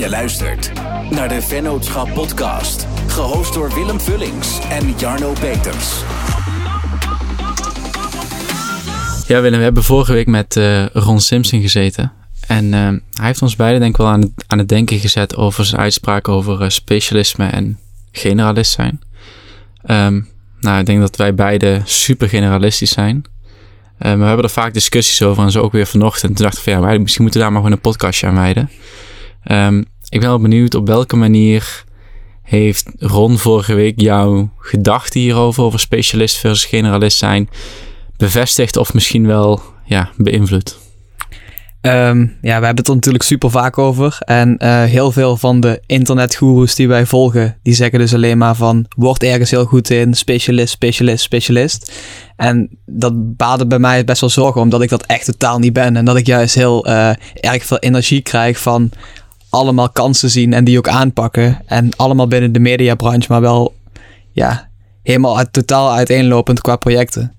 Je luistert naar de Vennootschap Podcast, gehost door Willem Vullings en Jarno Peters. Ja, Willem, we hebben vorige week met uh, Ron Simpson gezeten. En uh, hij heeft ons beiden denk ik wel aan het, aan het denken gezet over zijn uitspraak over uh, specialisme en generalist zijn. Um, nou, ik denk dat wij beide super generalistisch zijn. Uh, we hebben er vaak discussies over en zo ook weer vanochtend. Toen dacht ik van ja, misschien moeten we daar maar gewoon een podcastje aan wijden. Um, ik ben wel benieuwd op welke manier heeft Ron vorige week jouw gedachten hierover, over specialist versus generalist zijn, bevestigd of misschien wel ja, beïnvloed? Um, ja, we hebben het er natuurlijk super vaak over. En uh, heel veel van de internetgoeroes die wij volgen, die zeggen dus alleen maar van, word ergens heel goed in, specialist, specialist, specialist. En dat baarde bij mij best wel zorgen, omdat ik dat echt totaal niet ben. En dat ik juist heel uh, erg veel energie krijg van allemaal kansen zien en die ook aanpakken. En allemaal binnen de mediabranche, maar wel, ja, helemaal totaal uiteenlopend qua projecten.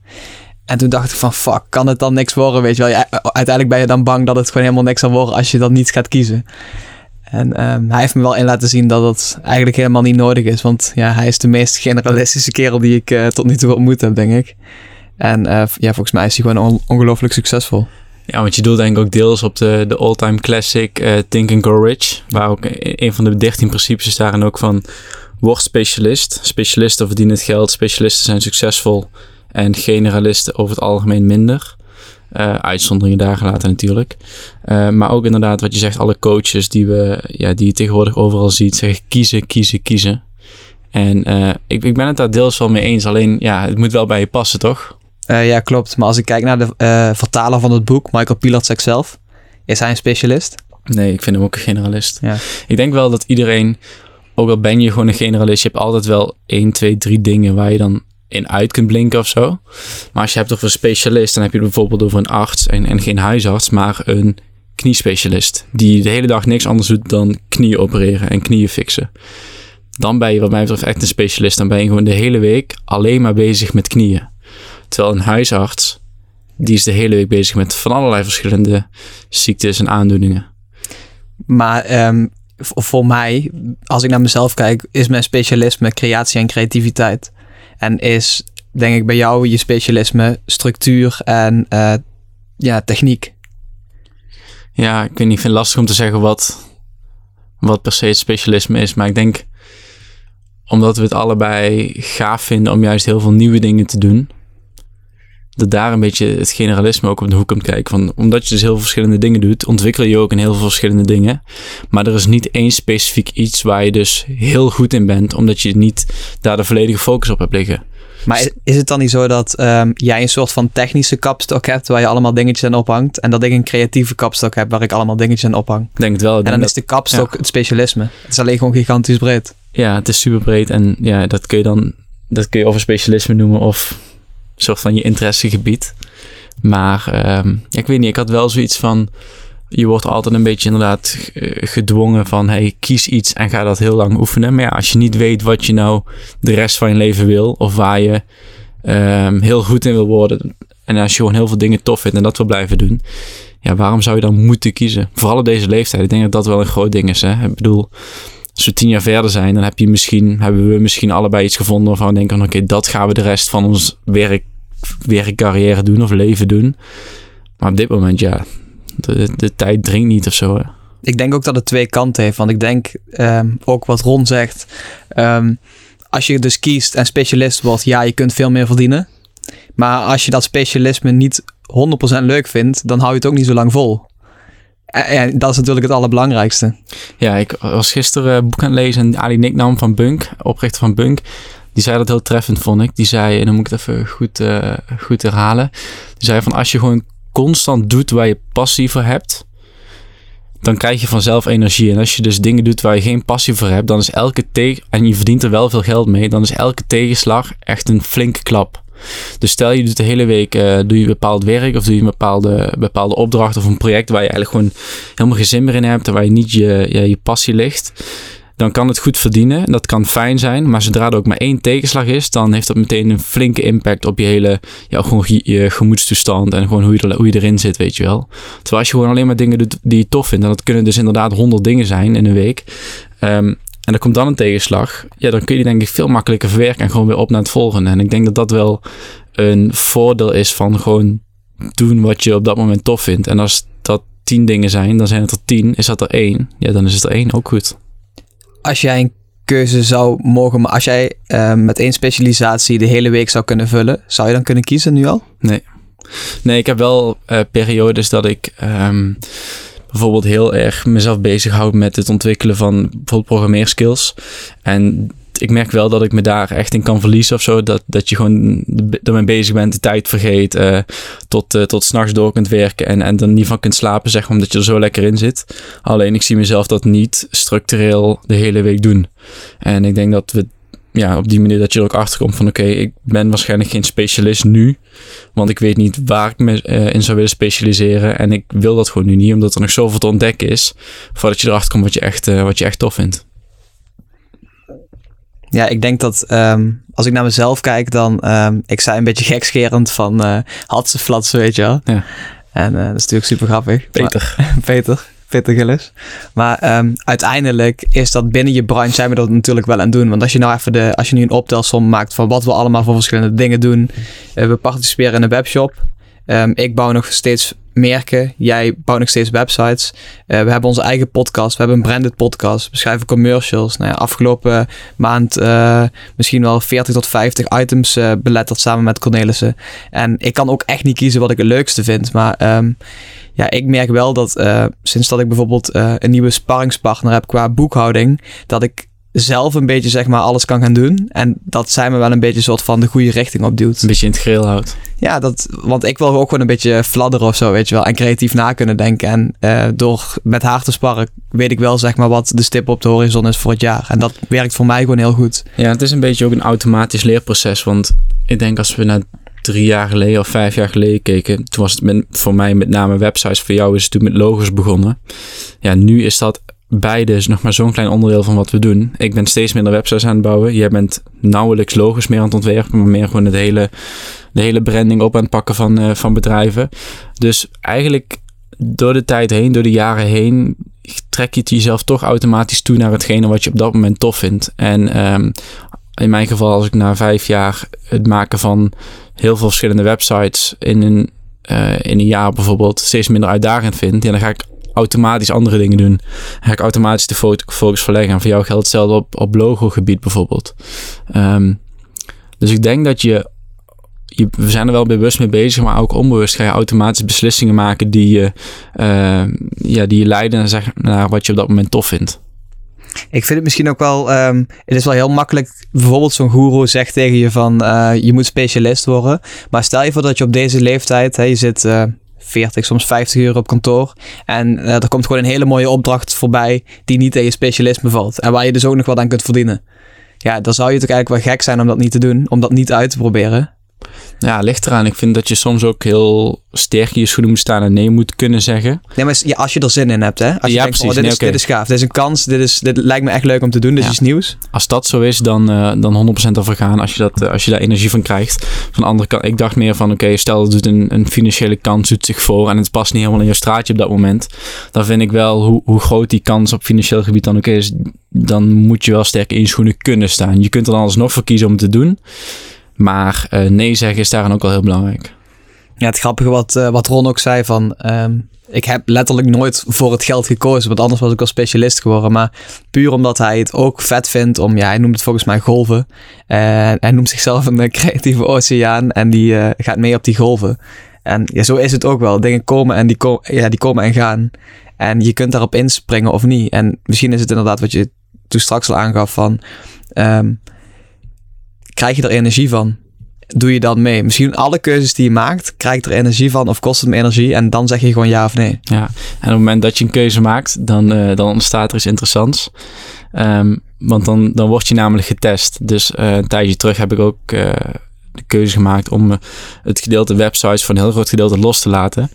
En toen dacht ik van fuck, kan het dan niks worden, weet je wel. Uiteindelijk ben je dan bang dat het gewoon helemaal niks zal worden als je dat niet gaat kiezen. En um, hij heeft me wel in laten zien dat het eigenlijk helemaal niet nodig is. Want ja, hij is de meest generalistische kerel die ik uh, tot nu toe ontmoet heb, denk ik. En uh, ja, volgens mij is hij gewoon on ongelooflijk succesvol. Ja, want je doelt denk ik ook deels op de, de all-time classic uh, Think and Go Rich. Waar ook een van de dertien principes is daarin ook van... Word specialist. Specialisten verdienen het geld. Specialisten zijn succesvol. En generalisten over het algemeen minder. Uh, uitzonderingen daar gelaten natuurlijk. Uh, maar ook inderdaad wat je zegt, alle coaches die, we, ja, die je tegenwoordig overal ziet, zeggen kiezen, kiezen, kiezen. En ik, ik ben het daar deels wel mee eens. Alleen ja, het moet wel bij je passen, toch? Ja, klopt. Maar als ik kijk naar de vertaler van het boek, Michael Pilarczyk zelf, is hij een specialist? Nee, ik vind hem ook een generalist. Ja. Ik denk wel dat iedereen, ook al ben je gewoon een generalist, je hebt altijd wel 1, 2, 3 dingen waar je dan in uit kunt blinken of zo. Maar als je hebt over een specialist, dan heb je bijvoorbeeld over een arts en, en geen huisarts, maar een kniespecialist. Die de hele dag niks anders doet dan knieën opereren en knieën fixen. Dan ben je wat mij betreft echt een specialist. Dan ben je gewoon de hele week alleen maar bezig met knieën. Terwijl een huisarts, die is de hele week bezig met van allerlei verschillende ziektes en aandoeningen. Maar um, voor mij, als ik naar mezelf kijk, is mijn specialisme creatie en creativiteit. En is, denk ik, bij jou je specialisme structuur en uh, ja, techniek. Ja, ik weet niet, ik vind het lastig om te zeggen wat, wat per se het specialisme is. Maar ik denk, omdat we het allebei gaaf vinden om juist heel veel nieuwe dingen te doen. Dat daar een beetje het generalisme ook op de hoek komt kijken. Van, omdat je dus heel veel verschillende dingen doet, ontwikkel je ook in heel veel verschillende dingen. Maar er is niet één specifiek iets waar je dus heel goed in bent, omdat je niet daar de volledige focus op hebt liggen. Maar is het dan niet zo dat um, jij een soort van technische kapstok hebt waar je allemaal dingetjes aan ophangt en dat ik een creatieve kapstok heb waar ik allemaal dingetjes aan ophang? Denk het wel. En dan dat, is de kapstok ja. het specialisme. Het is alleen gewoon gigantisch breed. Ja, het is super breed en ja, dat kun je dan dat kun je of een specialisme noemen of soort van je interessegebied. Maar um, ik weet niet, ik had wel zoiets van je wordt altijd een beetje inderdaad gedwongen van hey, kies iets en ga dat heel lang oefenen. Maar ja, als je niet weet wat je nou de rest van je leven wil of waar je um, heel goed in wil worden en als je gewoon heel veel dingen tof vindt en dat wil blijven doen, ja, waarom zou je dan moeten kiezen? Vooral op deze leeftijd. Ik denk dat dat wel een groot ding is. Hè? Ik bedoel, als we tien jaar verder zijn, dan heb je misschien, hebben we misschien allebei iets gevonden waarvan we denken: oké, dat gaan we de rest van ons werk, werkcarrière doen of leven doen. Maar op dit moment, ja, de, de tijd dringt niet of zo. Hè? Ik denk ook dat het twee kanten heeft. Want ik denk um, ook wat Ron zegt. Um, als je dus kiest en specialist wordt, ja, je kunt veel meer verdienen. Maar als je dat specialisme niet 100% leuk vindt, dan hou je het ook niet zo lang vol. En dat is natuurlijk het allerbelangrijkste. Ja, ik was gisteren een boek aan het lezen en Ali Nicknam van Bunk, oprichter van Bunk, die zei dat heel treffend, vond ik. Die zei, en dan moet ik het even goed, uh, goed herhalen. Die zei van als je gewoon constant doet waar je passie voor hebt, dan krijg je vanzelf energie. En als je dus dingen doet waar je geen passie voor hebt, dan is elke tegen en je verdient er wel veel geld mee, dan is elke tegenslag echt een flinke klap. Dus stel je doet de hele week uh, doe je bepaald werk of doe je een bepaalde, bepaalde opdracht of een project waar je eigenlijk gewoon helemaal geen zin meer in hebt en waar je niet je, je passie ligt dan kan het goed verdienen. Dat kan fijn zijn. Maar zodra er ook maar één tegenslag is, dan heeft dat meteen een flinke impact op je hele, gewoon je, je gemoedstoestand en gewoon hoe je, er, hoe je erin zit, weet je wel. Terwijl als je gewoon alleen maar dingen doet die je tof vindt, en dat kunnen dus inderdaad honderd dingen zijn in een week. Ehm, en er komt dan een tegenslag. Ja, dan kun je die denk ik veel makkelijker verwerken en gewoon weer op naar het volgende. En ik denk dat dat wel een voordeel is van gewoon doen wat je op dat moment tof vindt. En als dat tien dingen zijn, dan zijn het er tien. Is dat er één? Ja, dan is het er één ook goed. Als jij een keuze zou mogen, maar als jij uh, met één specialisatie de hele week zou kunnen vullen, zou je dan kunnen kiezen nu al? Nee. Nee, ik heb wel uh, periodes dat ik um, bijvoorbeeld heel erg mezelf bezighoud met het ontwikkelen van bijvoorbeeld programmeerskills. En ik merk wel dat ik me daar echt in kan verliezen of zo. Dat, dat je gewoon ermee bezig bent, de tijd vergeet, uh, tot, uh, tot s'nachts door kunt werken en, en er niet van kunt slapen, zeg maar, omdat je er zo lekker in zit. Alleen ik zie mezelf dat niet structureel de hele week doen. En ik denk dat we ja, op die manier dat je er ook achter komt van oké, ik ben waarschijnlijk geen specialist nu. Want ik weet niet waar ik me uh, in zou willen specialiseren. En ik wil dat gewoon nu niet, omdat er nog zoveel te ontdekken is. Voordat je erachter komt wat je echt, wat je echt tof vindt. Ja, ik denk dat um, als ik naar mezelf kijk, dan um, ik zei een beetje gekscherend van uh, hadse flatsen, weet je wel. Ja. En uh, dat is natuurlijk super grappig. Peter. Maar, Peter. Peter Gillis. Maar um, uiteindelijk is dat binnen je branche zijn we dat natuurlijk wel aan het doen. Want als je nou even de, als je nu een optelsom maakt van wat we allemaal voor verschillende dingen doen. Uh, we participeren in een webshop. Um, ik bouw nog steeds merken. Jij bouwt nog steeds websites. Uh, we hebben onze eigen podcast. We hebben een branded podcast. We schrijven commercials. Nou ja, afgelopen maand uh, misschien wel 40 tot 50 items uh, beletterd samen met Cornelissen. En ik kan ook echt niet kiezen wat ik het leukste vind. Maar um, ja, ik merk wel dat sinds dat ik bijvoorbeeld een nieuwe sparringspartner heb qua boekhouding, dat ik zelf een beetje zeg maar alles kan gaan doen. En dat zij me wel een beetje soort van de goede richting opduwt. Een beetje in het houdt. Ja, dat, want ik wil ook gewoon een beetje fladderen of zo, weet je wel. En creatief na kunnen denken. En uh, door met haar te sparren weet ik wel zeg maar wat de stip op de horizon is voor het jaar. En dat werkt voor mij gewoon heel goed. Ja, het is een beetje ook een automatisch leerproces. Want ik denk als we naar drie jaar geleden of vijf jaar geleden keken, toen was het met, voor mij met name websites. Voor jou is het toen met logos begonnen. Ja, nu is dat beide is nog maar zo'n klein onderdeel van wat we doen. Ik ben steeds minder websites aan het bouwen. Jij bent nauwelijks logos meer aan het ontwerpen, maar meer gewoon het hele, de hele branding op aan het pakken van, uh, van bedrijven. Dus eigenlijk door de tijd heen, door de jaren heen, trek je het jezelf toch automatisch toe naar hetgene wat je op dat moment tof vindt. En um, in mijn geval, als ik na vijf jaar het maken van heel veel verschillende websites in een, uh, in een jaar bijvoorbeeld steeds minder uitdagend vind, dan ga ik automatisch andere dingen doen. Dan ga ik automatisch de focus verleggen. En voor jou geldt hetzelfde op, op logo-gebied bijvoorbeeld. Um, dus ik denk dat je, we zijn er wel bewust mee bezig, maar ook onbewust ga je automatisch beslissingen maken die je, uh, ja, die je leiden naar, wat je op dat moment tof vindt. Ik vind het misschien ook wel, um, het is wel heel makkelijk. Bijvoorbeeld zo'n guru zegt tegen je van, uh, je moet specialist worden. Maar stel je voor dat je op deze leeftijd, hè, je zit uh, 40, soms 50 uur op kantoor. En uh, er komt gewoon een hele mooie opdracht voorbij die niet in je specialisme valt. En waar je dus ook nog wat aan kunt verdienen. Ja, dan zou je natuurlijk eigenlijk wel gek zijn om dat niet te doen. Om dat niet uit te proberen. Ja, ligt eraan. Ik vind dat je soms ook heel sterk in je schoenen moet staan en nee moet kunnen zeggen. Nee, maar ja, als je er zin in hebt, hè? Als je ja, denkt, precies. oh, dit, nee, is, okay. dit is gaaf, dit is een kans, dit, is, dit lijkt me echt leuk om te doen, dit Ja. is nieuws. Als dat zo is, dan, uh, dan 100% ervoor gaan als je, dat, uh, als je daar energie van krijgt. Van de andere kant, ik dacht meer van, oké, okay, stel dat doet een, een financiële kans doet zich voor en het past niet helemaal in je straatje op dat moment. Dan vind ik wel, hoe, hoe groot die kans op financieel gebied dan ook is, dan moet je wel sterk in je schoenen kunnen staan. Je kunt er dan alsnog voor kiezen om het te doen. Maar uh, nee zeggen is daarin ook wel heel belangrijk. Ja, het grappige wat, uh, wat Ron ook zei van... Um, ik heb letterlijk nooit voor het geld gekozen, want anders was ik al specialist geworden. Maar puur omdat hij het ook vet vindt om, ja, hij noemt het volgens mij golven. Uh, hij noemt zichzelf een creatieve oceaan en die gaat mee op die golven. En ja, zo is het ook wel. Dingen komen en die, ja, die komen en gaan. En je kunt daarop inspringen of niet. En misschien is het inderdaad wat je toen straks al aangaf van... Um, krijg je er energie van? Doe je dan mee? Misschien alle keuzes die je maakt, krijg je er energie van of kost het me energie? En dan zeg je gewoon ja of nee. Ja, en op het moment dat je een keuze maakt, dan, uh, dan ontstaat er iets interessants. Um, want dan, dan word je namelijk getest. Dus uh, een tijdje terug heb ik ook uh, de keuze gemaakt om het gedeelte websites voor een heel groot gedeelte los te laten.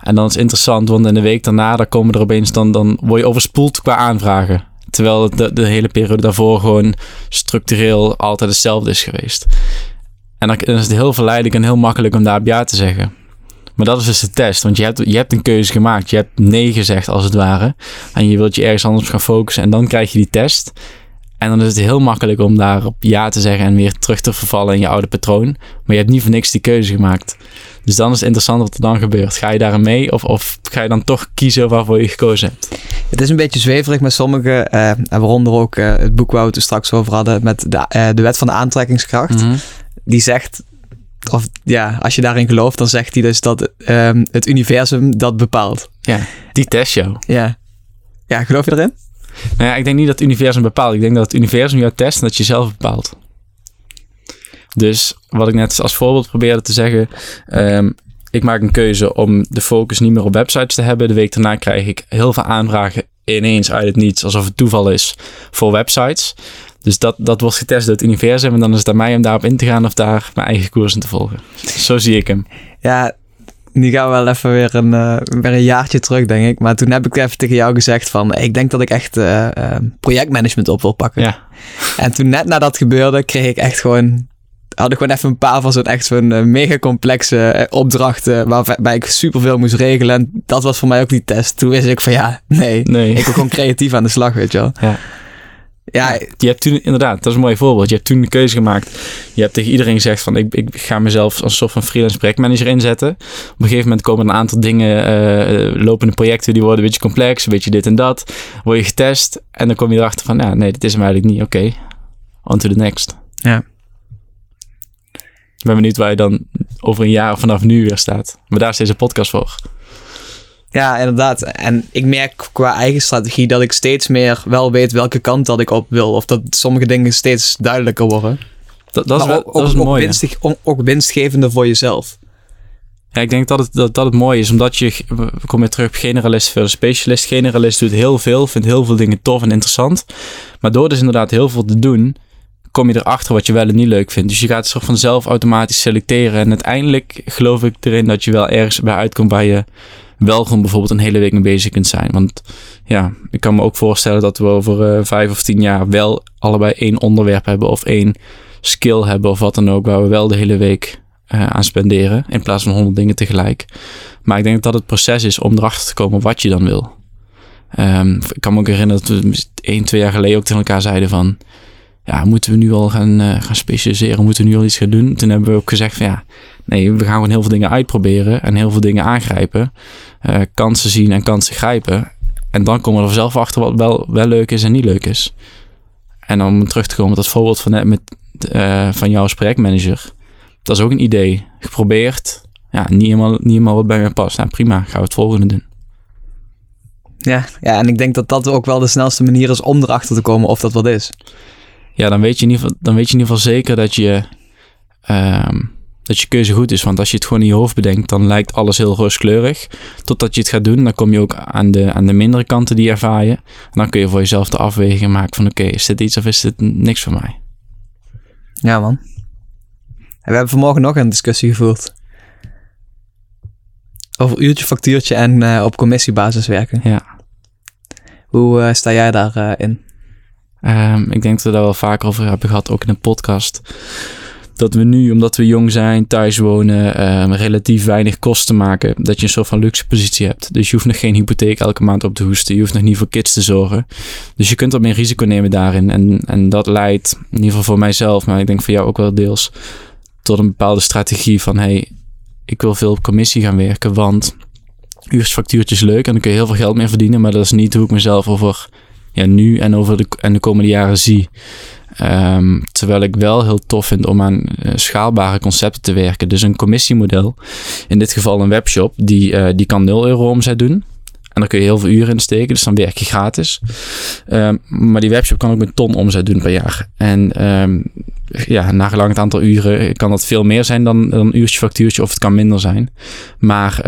En dan is het interessant, want in de week daarna dan komen er opeens dan, dan word je overspoeld qua aanvragen. Terwijl de, de hele periode daarvoor gewoon structureel altijd hetzelfde is geweest. En dan is het heel verleidelijk en heel makkelijk om daar ja te zeggen. Maar dat is dus de test. Want je hebt, je hebt een keuze gemaakt. Je hebt nee gezegd als het ware. En je wilt je ergens anders gaan focussen. En dan krijg je die test. En dan is het heel makkelijk om daarop ja te zeggen en weer terug te vervallen in je oude patroon. Maar je hebt niet voor niks die keuze gemaakt. Dus dan is het interessant wat er dan gebeurt. Ga je daarin mee of, of ga je dan toch kiezen waarvoor je gekozen hebt? Het is een beetje zweverig met sommige, uh, en waaronder ook uh, het boek waar we het straks over hadden met de, uh, de wet van de aantrekkingskracht. Mm -hmm. Die zegt, of ja, als je daarin gelooft, dan zegt hij dus dat um, het universum dat bepaalt. Ja, die test jou. Ja. Ja, geloof je erin? Nou ja, ik denk niet dat het universum bepaalt. Ik denk dat het universum jou test en dat je zelf bepaalt. Dus wat ik net als voorbeeld probeerde te zeggen. Um, ik maak een keuze om de focus niet meer op websites te hebben. De week daarna krijg ik heel veel aanvragen ineens uit het niets, alsof het toeval is, voor websites. Dus dat, dat wordt getest door het universum. En dan is het aan mij om daarop in te gaan of daar mijn eigen koers in te volgen. Zo zie ik hem. Ja, nu gaan we wel even weer een, uh, weer een jaartje terug, denk ik. Maar toen heb ik even tegen jou gezegd van... Ik denk dat ik echt uh, uh, projectmanagement op wil pakken. Ja. En toen net na dat gebeurde, kreeg ik echt gewoon... Had ik gewoon even een paar van zo'n echt zo'n mega complexe opdrachten... waarbij ik superveel moest regelen. En dat was voor mij ook die test. Toen wist ik van ja, nee. nee. Ik wil gewoon creatief aan de slag, weet je wel. Ja. Ja, je hebt toen inderdaad, dat is een mooi voorbeeld. Je hebt toen de keuze gemaakt. Je hebt tegen iedereen gezegd van ik, ik ga mezelf als een soort van freelance projectmanager inzetten. Op een gegeven moment komen een aantal dingen, uh, lopende projecten, die worden een beetje complex, een beetje dit en dat. Word je getest en dan kom je erachter van ja, nee, dit is hem eigenlijk niet. Oké, okay. on to the next. Ja. Ik ben benieuwd waar je dan over een jaar vanaf nu weer staat. Maar daar is deze podcast voor. Ja, inderdaad. En ik merk qua eigen strategie dat ik steeds meer wel weet welke kant dat ik op wil. Of dat sommige dingen steeds duidelijker worden. Dat, dat is, wel, ook, dat is ook, mooi. Winstig, ook winstgevende voor jezelf. Ja, ik denk dat het, dat, dat het mooi is, omdat je, we komen terug op generalist versus specialist. Generalist doet heel veel, vindt heel veel dingen tof en interessant. Maar door dus inderdaad heel veel te doen, kom je erachter wat je wel en niet leuk vindt. Dus je gaat soort vanzelf automatisch selecteren. En uiteindelijk geloof ik erin dat je wel ergens bij uitkomt waar je wel gewoon bijvoorbeeld een hele week mee bezig kunt zijn. Want ja, ik kan me ook voorstellen dat we over uh, vijf of tien jaar wel allebei één onderwerp hebben of één skill hebben of wat dan ook, waar we wel de hele week uh, aan spenderen in plaats van honderd dingen tegelijk. Maar ik denk dat het proces is om erachter te komen wat je dan wil. Um, ik kan me ook herinneren dat we één, twee jaar geleden ook tegen elkaar zeiden van ja, moeten we nu al gaan, uh, gaan specialiseren? Moeten we nu al iets gaan doen? Toen hebben we ook gezegd van ja, nee, we gaan gewoon heel veel dingen uitproberen en heel veel dingen aangrijpen. Uh, kansen zien en kansen grijpen. En dan komen we er zelf achter wat wel, wel leuk is en niet leuk is. En om terug te komen met dat voorbeeld van net met, uh, van jou als projectmanager. Dat is ook een idee. Geprobeerd. Ja, niet helemaal, niet helemaal wat bij mij past. Nou, prima, gaan we het volgende doen. Ja, ja, en ik denk dat dat ook wel de snelste manier is om erachter te komen of dat wat is. Ja, dan weet je in ieder geval, dan weet je in ieder geval zeker dat je, um, dat je keuze goed is. Want als je het gewoon in je hoofd bedenkt, dan lijkt alles heel rooskleurig. Totdat je het gaat doen, dan kom je ook aan de, aan de mindere kanten die ervaar je. En dan kun je voor jezelf de afweging maken van oké, okay, is dit iets of is dit niks voor mij? Ja man. En we hebben vanmorgen nog een discussie gevoerd. Over uurtje, factuurtje en uh, op commissiebasis werken. Ja. Hoe uh, sta jij daarin? Uh, in? Um, ik denk dat we daar wel vaker over hebben gehad, ook in een podcast. Dat we nu, omdat we jong zijn, thuis wonen, um, relatief weinig kosten maken. Dat je een soort van luxe positie hebt. Dus je hoeft nog geen hypotheek elke maand op te hoesten. Je hoeft nog niet voor kids te zorgen. Dus je kunt wat meer risico nemen daarin. En, en dat leidt, in ieder geval voor mijzelf, maar ik denk voor jou ook wel deels, tot een bepaalde strategie van hey, ik wil veel op commissie gaan werken, want uursfactuurtjes leuk en dan kun je heel veel geld mee verdienen, maar dat is niet hoe ik mezelf over ja, nu en over de, en de komende jaren zie. Um, terwijl ik wel heel tof vind om aan uh, schaalbare concepten te werken. Dus een commissiemodel, in dit geval een webshop, die, uh, die kan 0 euro omzet doen. En daar kun je heel veel uren in steken, dus dan werk je gratis. Um, maar die webshop kan ook een ton omzet doen per jaar. En um, ja, nagelang het aantal uren kan dat veel meer zijn dan, dan een uurtje factuurtje of het kan minder zijn. Maar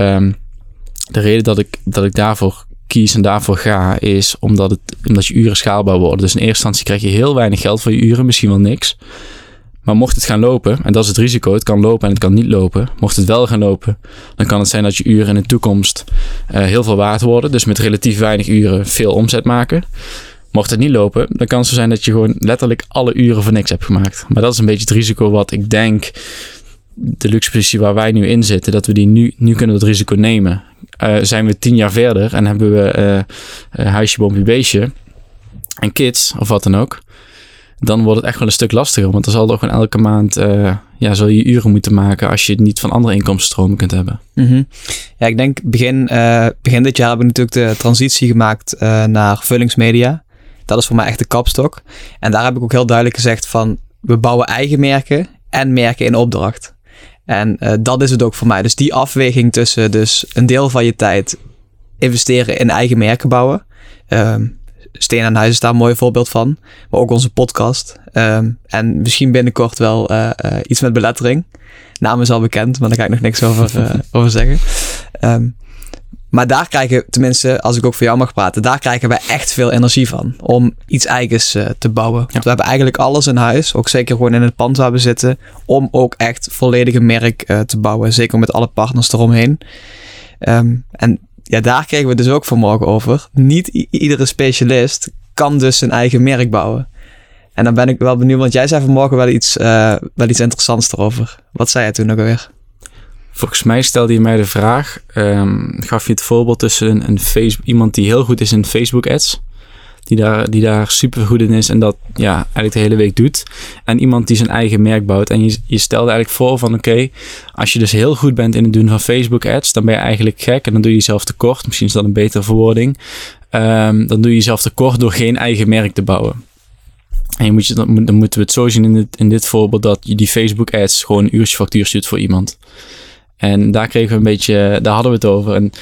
de reden dat ik, dat ik daarvoor kies en daarvoor ga, is omdat, het, omdat je uren schaalbaar worden. Dus in eerste instantie krijg je heel weinig geld voor je uren, misschien wel niks. Maar mocht het gaan lopen, en dat is het risico, het kan lopen en het kan niet lopen. Mocht het wel gaan lopen, dan kan het zijn dat je uren in de toekomst uh, heel veel waard worden. Dus met relatief weinig uren veel omzet maken. Mocht het niet lopen, dan kan het zo zijn dat je gewoon letterlijk alle uren voor niks hebt gemaakt. Maar dat is een beetje het risico wat ik denk, de luxe positie waar wij nu in zitten, dat we die nu, nu kunnen dat risico nemen. Uh, zijn we tien jaar verder en hebben we uh, huisje, boompje, beestje en kids of wat dan ook dan wordt het echt wel een stuk lastiger. Want dan zal er gewoon elke maand ja, zal je uren moeten maken als je het niet van andere inkomstenstromen kunt hebben. -hmm. Ja, ik denk begin, begin dit jaar hebben we natuurlijk de transitie gemaakt naar vullingsmedia. Dat is voor mij echt de kapstok. En daar heb ik ook heel duidelijk gezegd van we bouwen eigen merken en merken in opdracht. En dat is het ook voor mij. Dus die afweging tussen dus een deel van je tijd investeren in eigen merken bouwen. Ehm, Steen aan Huis is daar een mooi voorbeeld van. Maar ook onze podcast. Um, en misschien binnenkort wel uh, uh, iets met belettering. Naam is al bekend, maar daar ga ik nog niks over, over zeggen. Um, maar daar krijgen, tenminste, als ik ook voor jou mag praten, daar krijgen wij echt veel energie van. Om iets eigens te bouwen. Want we hebben eigenlijk alles in huis, ook zeker gewoon in het pand waar we zitten, om ook echt volledige merk te bouwen. Zeker met alle partners eromheen. Um, en ja, daar kregen we dus ook vanmorgen over. Niet iedere specialist kan dus zijn eigen merk bouwen. En dan ben ik wel benieuwd, want jij zei vanmorgen wel iets, uh, wel iets interessants erover. Wat zei jij toen ook alweer? Volgens mij stelde je mij de vraag, um, gaf je het voorbeeld tussen een, een iemand die heel goed is in Facebook ads die daar, die daar super goed in is en dat ja, eigenlijk de hele week doet. En iemand die zijn eigen merk bouwt. En je, je stelde eigenlijk voor van oké, als je dus heel goed bent in het doen van Facebook ads, dan ben je eigenlijk gek en dan doe je jezelf tekort. Misschien is dat een betere verwoording. Um, dan doe je jezelf tekort door geen eigen merk te bouwen. En dan moeten we het zo zien in dit, in dit voorbeeld dat je die Facebook ads gewoon een uurtje factuur stuurt voor iemand. En daar kregen we een beetje, daar hadden we het over. En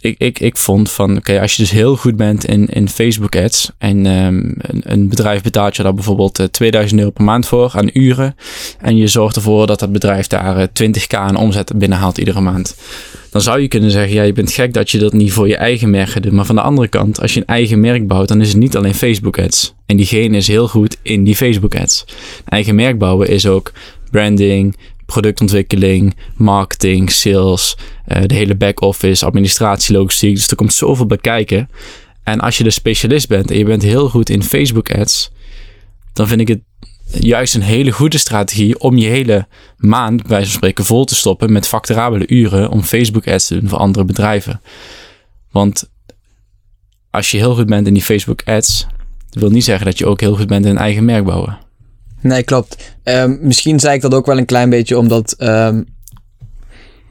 ik, ik, ik vond van, oké, als je dus heel goed bent in, in Facebook ads en um, een, een, bedrijf betaalt je daar bijvoorbeeld uh, eh, 2000 euro per maand voor aan uren en je zorgt ervoor dat dat bedrijf daar uh, eh, 20k aan omzet binnenhaalt iedere maand. Dan zou je kunnen zeggen, ja, je bent gek dat je dat niet voor je eigen merk doet. Maar van de andere kant, als je een eigen merk bouwt, dan is het niet alleen Facebook ads. En diegene is heel goed in die Facebook ads. Eigen merk bouwen is ook branding, productontwikkeling, marketing, sales, uh, de hele back-office, administratie, logistiek. Dus er komt zoveel bij kijken. En als je de specialist bent en je bent heel goed in Facebook ads, dan vind ik het juist een hele goede strategie om je hele maand, bij wijze van spreken, vol te stoppen met facturabele uren om Facebook ads te doen voor andere bedrijven. Want als je heel goed bent in die Facebook ads, wil niet zeggen dat je ook heel goed bent in eigen merk bouwen. Nee, klopt. Um, misschien zei ik dat ook wel een klein beetje omdat um,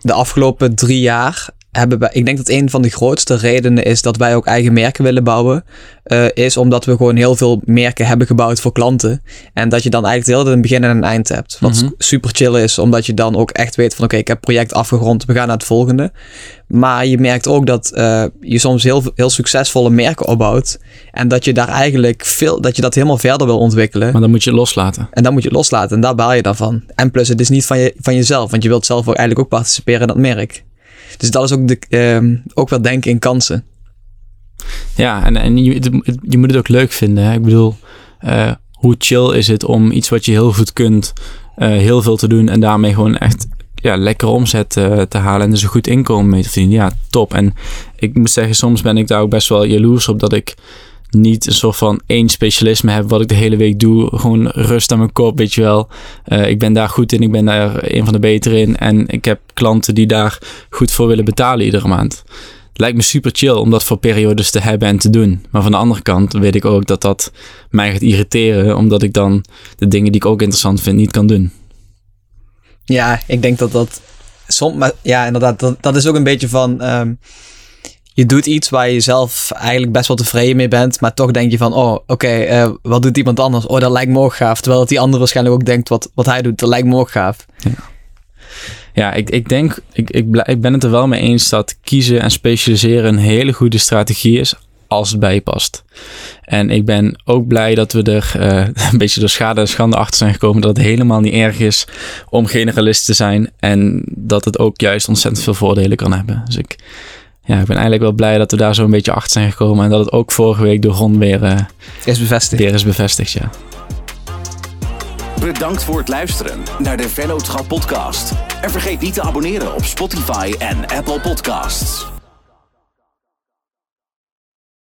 de afgelopen drie jaar hebben wij, ik denk dat een van de grootste redenen is dat wij ook eigen merken willen bouwen, uh, is omdat we gewoon heel veel merken hebben gebouwd voor klanten. En dat je dan eigenlijk de hele een begin en een eind hebt. Wat mm -hmm. super chill is, omdat je dan ook echt weet van oké, okay, ik heb project afgerond, we gaan naar het volgende. Maar je merkt ook dat uh, je soms heel, heel succesvolle merken opbouwt. En dat je daar eigenlijk veel, dat je dat helemaal verder wil ontwikkelen. Maar dan moet je loslaten. En dan moet je loslaten en daar baal je dan van. En plus, het is niet van, je, van jezelf, want je wilt zelf ook eigenlijk ook participeren in dat merk. Dus dat is ook, de, uh, ook wel denken in kansen. Ja, en, en je, je moet het ook leuk vinden. Hè? Ik bedoel, uh, hoe chill is het om iets wat je heel goed kunt, uh, heel veel te doen en daarmee gewoon echt ja, lekker omzet uh, te halen en dus een goed inkomen mee te verdienen. Ja, top. En ik moet zeggen, soms ben ik daar ook best wel jaloers op dat ik niet een soort van één specialisme heb wat ik de hele week doe. Gewoon rust aan mijn kop, weet je wel. Uh, ik ben daar goed in, ik ben daar een van de betere in. En ik heb klanten die daar goed voor willen betalen iedere maand. Lijkt me super chill om dat voor periodes te hebben en te doen. Maar van de andere kant weet ik ook dat dat mij gaat irriteren, omdat ik dan de dingen die ik ook interessant vind niet kan doen. Ja, ik denk dat dat soms, maar ja, inderdaad, dat, dat is ook een beetje van. Um, je doet iets waar je zelf eigenlijk best wel tevreden mee bent, maar toch denk je van, oh, oké, uh, wat doet iemand anders? Oh, dat lijkt me ook gaaf. Terwijl die ander waarschijnlijk ook denkt, wat, wat hij doet, dat lijkt me ook gaaf. Ja. Ja, ik, ik denk, ik, ik, ben het er wel mee eens dat kiezen en specialiseren een hele goede strategie is als het bij past. En ik ben ook blij dat we er uh, een beetje door schade en schande achter zijn gekomen dat het helemaal niet erg is om generalist te zijn en dat het ook juist ontzettend veel voordelen kan hebben. Dus ik, ja, ik ben eigenlijk wel blij dat we daar zo een beetje achter zijn gekomen en dat het ook vorige week door Ron weer, uh, is bevestigd. weer is bevestigd. Ja. Bedankt voor het luisteren naar de Vennootschap podcast. En vergeet niet te abonneren op Spotify en Apple Podcasts.